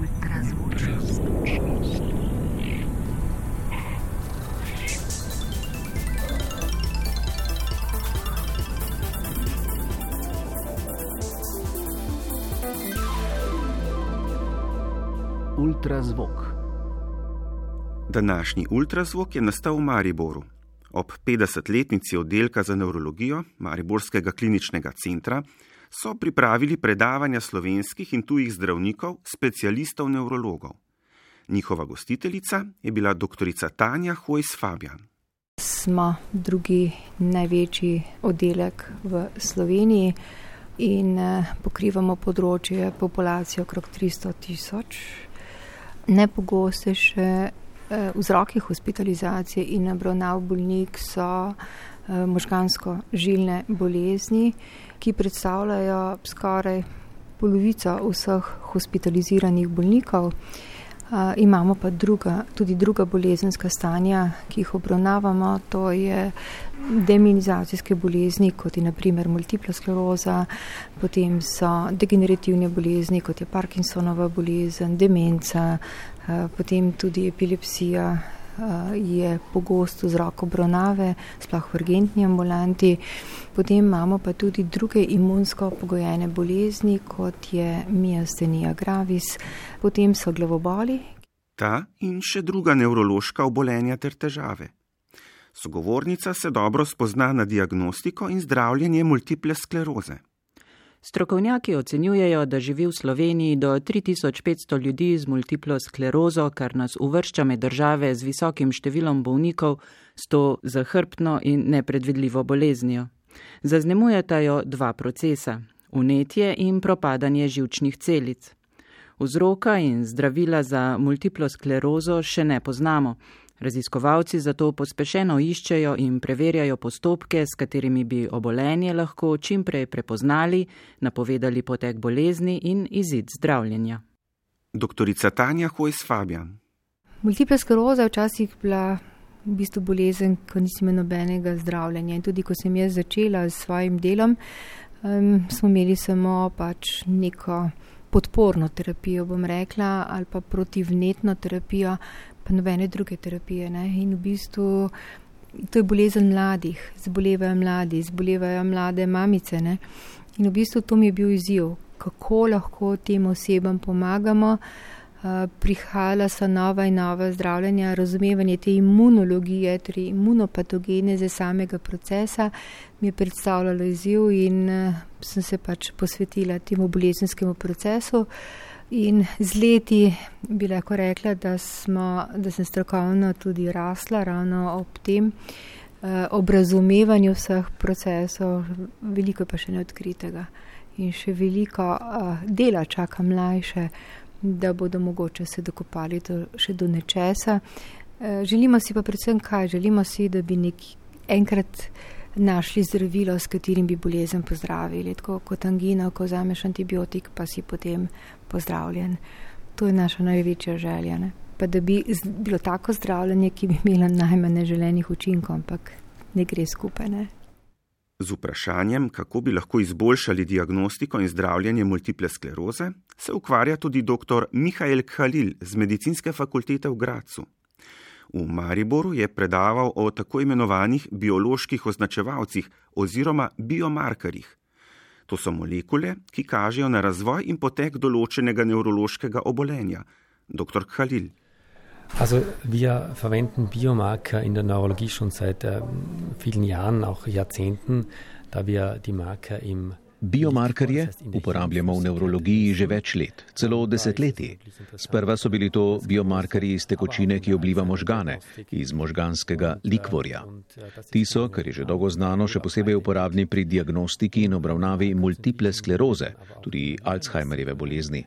Ultrazvočnost. Ultrazvok. Današnji ultrazvok je nastal v Mariboru. Ob 50-letnici oddelka za nevrologijo Mariborskega kliničnega centra so pripravili predavanja slovenskih in tujih zdravnikov, specialistov nevrologov. Njihova gostiteljica je bila dr. Tanja Hojs Fabian. Smo drugi največji oddelek v Sloveniji in eh, pokrivamo področje populacije okrog 300 tisoč. Najpogostejše eh, vzroki hospitalizacije in obravnav bolnik so možgansko-žilne bolezni, ki predstavljajo skoraj polovico vseh hospitaliziranih bolnikov. Imamo pa druga, tudi druga bolezenska stanja, ki jih obravnavamo, to je deminizacijske bolezni, kot je naprimer multipla skleroza, potem so degenerativne bolezni, kot je Parkinsonova bolezen, demenca, potem tudi epilepsija je pogost vzrok obravnave, sploh v urgentni ambulanti. Potem imamo pa tudi druge imunsko pogojene bolezni, kot je miastenija gravis, potem so glavoboli. Ta in še druga nevrološka obolenja ter težave. Sogovornica se dobro spozna na diagnostiko in zdravljenje multiple skleroze. Strokovnjaki ocenjujejo, da živi v Sloveniji do 3500 ljudi z multiplo sklerozo, kar nas uvršča med države z visokim številom bolnikov s to zahrbtno in nepredvidljivo boleznijo. Zaznamujeta jo dva procesa: unetje in propadanje živčnih celic. Vzroka in zdravila za multiplo sklerozo še ne poznamo. Raziskovalci zato pospešeno iščejo in preverjajo postopke, s katerimi bi obolenje lahko čimprej prepoznali, napovedali potek bolezni in izid zdravljenja. Doktorica Tanja Hojs Fabian. Multipla skleroza je včasih bila v bistvu bolezen, ko nisem imel nobenega zdravljenja. In tudi, ko sem jaz začela s svojim delom, um, smo imeli samo pač neko podporno terapijo, bom rekla, ali pa protivnetno terapijo, pa nobene druge terapije. Ne? In v bistvu to je bolezen mladih, zbolevajo mladi, zbolevajo mlade mamice. Ne? In v bistvu to mi je bil izziv, kako lahko tem osebam pomagamo. Uh, prihajala so nova in nova zdravljenja, razumevanje te imunologije, torej imunopatogene za samega procesa, mi je predstavljalo izziv in uh, sem se pač posvetila temu bolezenskemu procesu. Uh, In z leti bi lahko rekla, da, smo, da sem strokovno tudi rasla ravno ob tem, eh, ob razumevanju vseh procesov, veliko pa še neodkritega. In še veliko eh, dela čaka mlajše, da bodo mogoče se dokopali do, še do nečesa. Eh, želimo si pa predvsem kaj? Želimo si, da bi neki enkrat našli zdravilo, s katerim bi bolezen pozdravili. Tako kot angina, ko vzameš antibiotik, pa si potem pozdravljen. To je naša največja želja. Ne? Pa da bi bilo tako zdravljenje, ki bi imelo najmanj neželenih učinkov, ampak ne gre skupaj. Ne? Z vprašanjem, kako bi lahko izboljšali diagnostiko in zdravljenje multiple skleroze, se ukvarja tudi dr. Mihajl Khalil z medicinske fakultete v Gracu. V Mariboru je predaval o tako imenovanih bioloških označevalcih oziroma biomarkerjih. To so molekule, ki kažejo na razvoj in potek določenega nevrološkega obolenja. Dr. Khalil. Also wir verwenden Biomarker in der Neurologie schon seit äh, vielen Jahren, auch Jahrzehnten, da wir die Marker im Biomarkerje uporabljamo v nevrologiji že več let, celo desetletji. Sprva so bili to biomarkerji iz tekočine, ki obliva možgane, iz možganskega likvorja. Ti so, kar je že dolgo znano, še posebej uporabni pri diagnostiki in obravnavi multiple skleroze, tudi Alzheimerjeve bolezni.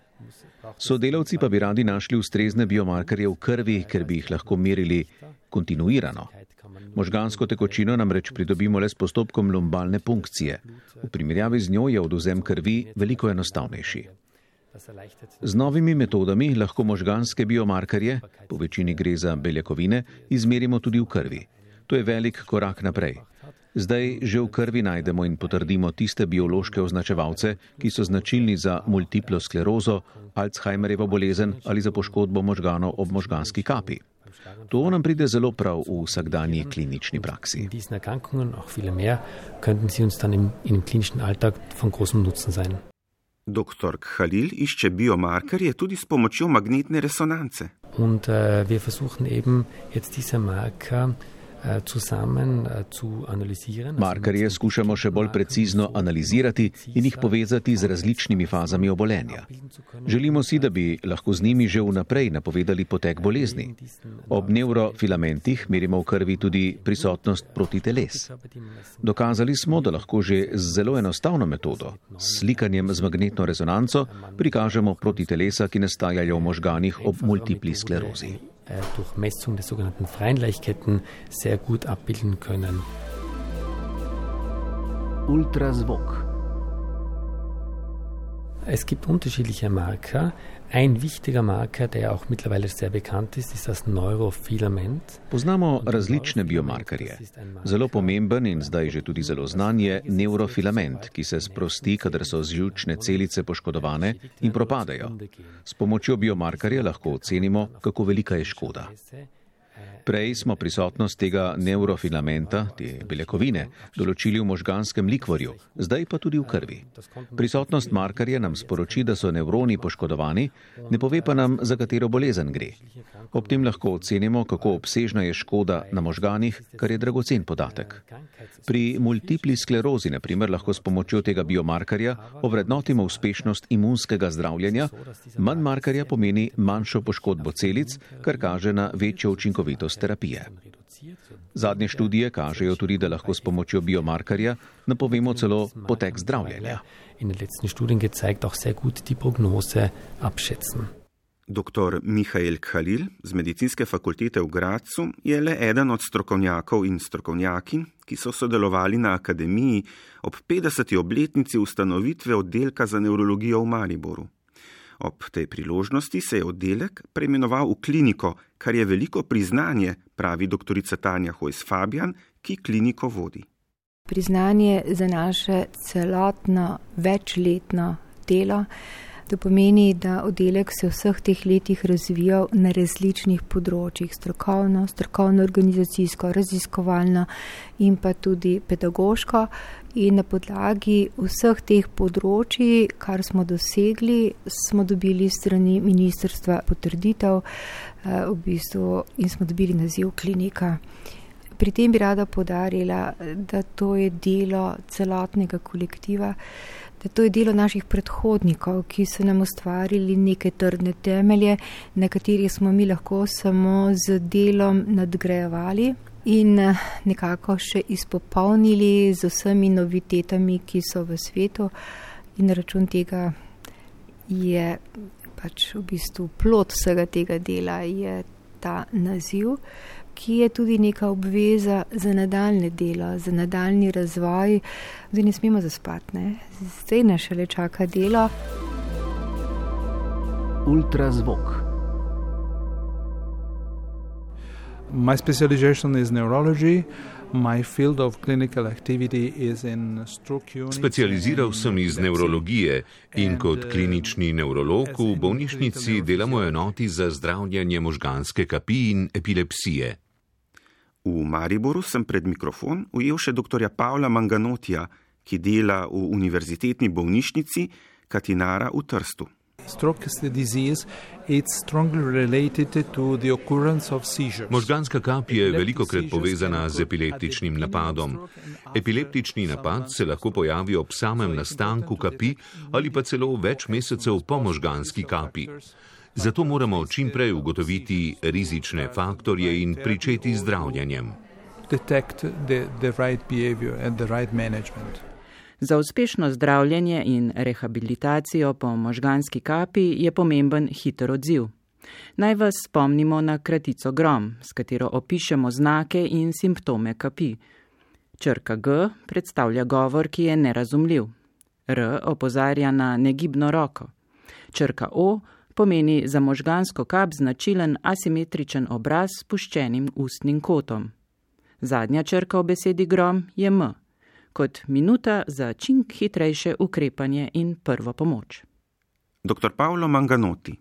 Sodelavci pa bi radi našli ustrezne biomarkerje v krvi, ker bi jih lahko merili kontinuirano. Možgansko tekočino namreč pridobimo le s postopkom lumbalne punkcije. V primerjavi z njo je oduzem krvi veliko enostavnejši. Z novimi metodami lahko možganske biomarkerje, po večini gre za beljakovine, izmerimo tudi v krvi. To je velik korak naprej. Zdaj že v krvi najdemo in potrdimo tiste biološke označevalce, ki so značilni za multiplo sklerozo, Alzheimerjevo bolezen ali za poškodbo možganov ob možganski kapi. To nam pride zelo prav v vsakdanji klinični praksi. Dr. Khalil išče biomarkerje tudi s pomočjo magnetne resonance. Und, uh, wir versuchen eben jetzt diese Marker Äh, äh, Markerje skušamo še bolj precizno analizirati in jih povezati z različnimi fazami obolenja. Želimo si, da bi lahko z njimi že vnaprej napovedali potek bolezni. Ob neurofilamentih merimo v krvi tudi prisotnost proti teles. Dokazali smo, da lahko že z zelo enostavno metodo, s slikanjem z magnetno rezonanco, prikažemo proti telesa, ki nastajajo v možganih ob multipli sklerozi. Äh, durch Messung der sogenannten freien Leichketten sehr gut abbilden können. Ultrasvok. Es gibt unterschiedliche Marker. Ein wichtiger Marker, der auch mittlerweile sehr bekannt ist, ist das Neurofilament. Poznamo različne biomarkerje. Zelo pomemben in zdaj že tudi zelo znan je neurofilament, ki se sprosti, kadar so žilčne celice poškodovane in propadajo. S pomočjo biomarkerja lahko ocenimo, kako velika je škoda. Prej smo prisotnost tega neurofilamenta, te beljakovine, določili v možganskem likvorju, zdaj pa tudi v krvi. Prisotnost markarja nam sporoči, da so nevroni poškodovani, ne pove pa nam, za katero bolezen gre. Ob tem lahko ocenimo, kako obsežna je škoda na možganih, kar je dragocen podatek. Pri multipli sklerozi, na primer, lahko s pomočjo tega biomarkarja ovrednotimo uspešnost imunskega zdravljenja, manj markarja pomeni manjšo poškodbo celic, kar kaže na večjo učinkovitost terapije. Zadnje študije kažejo tudi, da lahko s pomočjo biomarkarja napovemo celo potek zdravljenja. In v letzten študiji je gezeigt auch sehr gut die Prognose abschätzen. Dr. Mihael Khalil z medicinske fakultete v Gracu je le eden od strokovnjakov in strokovnjaki, ki so sodelovali na akademiji ob 50. obletnici ustanovitve oddelka za neurologijo v Mariboru. Ob tej priložnosti se je oddelek preimenoval v kliniko, kar je veliko priznanje, pravi dr. Tanja Hojs Fabian, ki kliniko vodi. Priznanje za naše celotno večletno delo. To pomeni, da oddelek se v vseh teh letih razvijal na različnih področjih, strokovno, strokovno, organizacijsko, raziskovalno in pa tudi pedagoško. In na podlagi vseh teh področji, kar smo dosegli, smo dobili strani ministrstva potrditev eh, v bistvu, in smo dobili naziv klinika. Pri tem bi rada podarila, da to je delo celotnega kolektiva da to je delo naših predhodnikov, ki so nam ustvarili neke trdne temelje, na katerih smo mi lahko samo z delom nadgrajevali in eh, nekako še izpopolnili z vsemi novitetami, ki so v svetu. In račun tega je pač v bistvu plot vsega tega dela, je ta naziv ki je tudi neka obveza za nadaljne delo, za nadaljni razvoj. Zdaj ne smemo zaspati, ne? zdaj nas še le čaka delo. Ultrazvok. My specialization is neurology. Specializiral sem iz nevrologije in kot uh, klinični nevrolog v bolnišnici delamo enoti za zdravljanje možganske kapi in epilepsije. V Mariboru sem pred mikrofon ujel še dr. Pavla Manganotija, ki dela v univerzitetni bolnišnici Katinara v Trstu. Možganska kap je veliko krat povezana z epileptičnim napadom. Epileptični napad se lahko pojavi ob samem nastanku kapi ali pa celo več mesecev po možganski kapi. Zato moramo čim prej ugotoviti rizične faktorje in pričeti zdravljenjem. Za uspešno zdravljenje in rehabilitacijo po možganski kapi je pomemben hiter odziv. Naj vas spomnimo na kratico GROM, s katero opišemo znake in simptome kapi. Črka G predstavlja govor, ki je nerazumljiv. R opozarja na negibno roko. Črka O pomeni za možgansko kap značilen asimetričen obraz s puščenim ustnim kotom. Zadnja črka v besedi grom je M, kot minuta za čim hitrejše ukrepanje in prvo pomoč. Dr. Paolo Manganoti.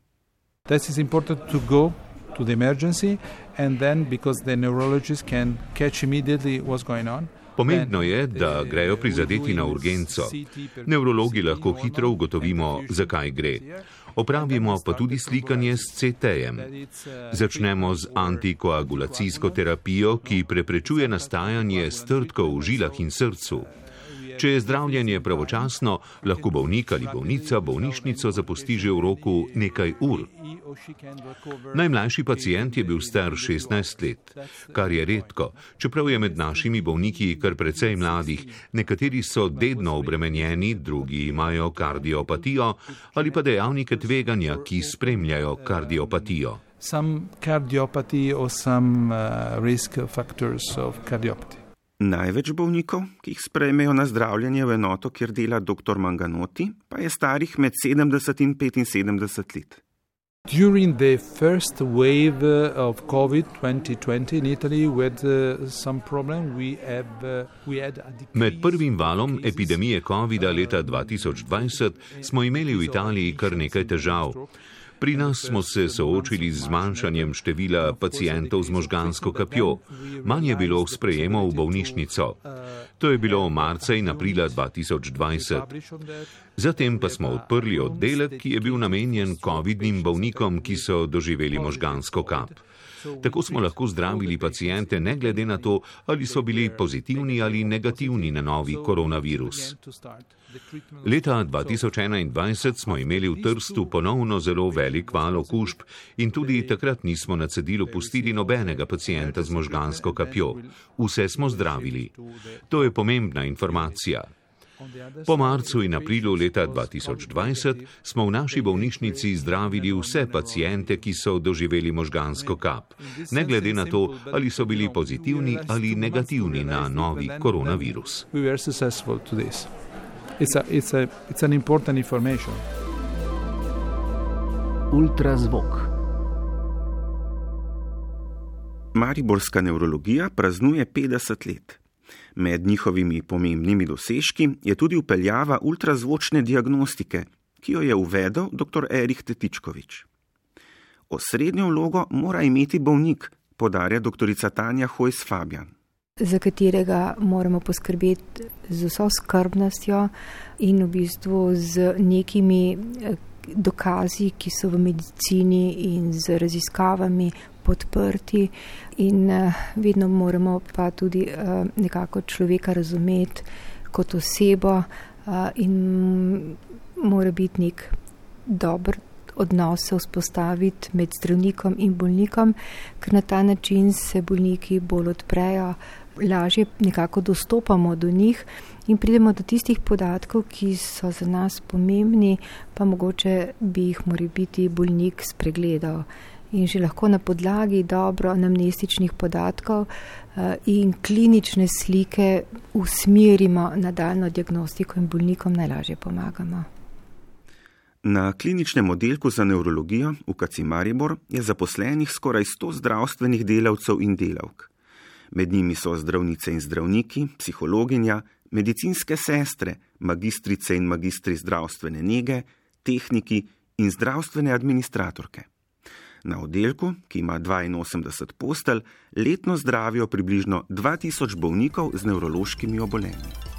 This is important to go to the emergency and then because the neurologist can catch immediately what's going on. Pomembno je, da grejo prizadeti na urgenco. Neurologi lahko hitro ugotovimo, zakaj gre. Opravimo pa tudi slikanje s CT-jem. Začnemo z antikoagulacijsko terapijo, ki preprečuje nastajanje strtkov v žilah in srcu. Če je zdravljenje pravočasno, lahko bolnik ali bolnica bolnišnico zapusti že v roku nekaj ur. Najmlajši pacijent je bil star 16 let, kar je redko, čeprav je med našimi bolniki kar precej mladih. Nekateri so dedno obremenjeni, drugi imajo kardiopatijo ali pa dejavnike tveganja, ki spremljajo kardiopatijo. Some cardiopathy or some uh, risk factors of cardiopathy. Največ bolnikov, ki jih sprejmejo na zdravljenje v enoto, kjer dela dr. Manganoti, pa je starih med 70 in 75 let. During the first wave of COVID 2020 in Italy, we had uh, some problem. We have, uh, we had Med prvim valom epidemije COVID-a leta 2020 smo imeli v Italiji kar nekaj težav. Pri nas smo se soočili z zmanjšanjem števila pacijentov z možgansko kapjo. Manj je bilo sprejemov v bolnišnico. To je bilo marca in aprila 2020. Zatem pa smo odprli oddelek, ki je bil namenjen COVID-nim bolnikom, ki so doživeli možgansko kap. Tako smo lahko zdravili pacijente ne glede na to, ali so bili pozitivni ali negativni na novi koronavirus. Leta 2021 smo imeli v Trstu ponovno zelo velik val okužb in tudi takrat nismo na cedilu pustili nobenega pacijenta z možgansko kapjo. Vse smo zdravili. To je pomembna informacija. Po marcu in aprilu leta 2020 smo v naši bolnišnici zdravili vse pacijente, ki so doživeli možgansko kap, ne glede na to, ali so bili pozitivni ali negativni na novi koronavirus. It's a, it's a, it's an important information. Ultrazvok. Mariborska nevrologija praznuje 50 let. Med njihovimi pomembnimi dosežki je tudi upeljava ultrazvočne diagnostike, ki jo je uvedel dr. Erih Tetičkovič. Osrednjo vlogo mora imeti bolnik, podarja dr. Tanja Hojs Fabian. Za katerega moramo poskrbeti z vso skrbnostjo in v bistvu z nekimi dokazi, ki so v medicini in z raziskavami podprti, in vedno moramo pa tudi nekako človeka razumeti kot osebo, in mora biti nek dober odnos se vzpostaviti med zdravnikom in bolnikom, ker na ta način se bolniki bolj odprejo, lažje nekako dostopamo do njih in pridemo do tistih podatkov, ki so za nas pomembni, pa mogoče bi jih mora biti bolnik spregledal. In že lahko na podlagi dobro anamnestičnih podatkov in klinične slike usmerimo nadaljno diagnostiko in bolnikom najlažje pomagamo. Na kliničnem oddelku za nevrologijo v Kaci Maribor je zaposlenih skoraj 100 zdravstvenih delavcev in delavk. Med njimi so zdravnice in zdravniki, psihologinja, medicinske sestre, magistrice in magistri zdravstvene nege, tehniki in zdravstvene administratorke. Na oddelku, ki ima 82 postelj, letno zdravijo približno 2000 bolnikov z nevrološkimi obolenji.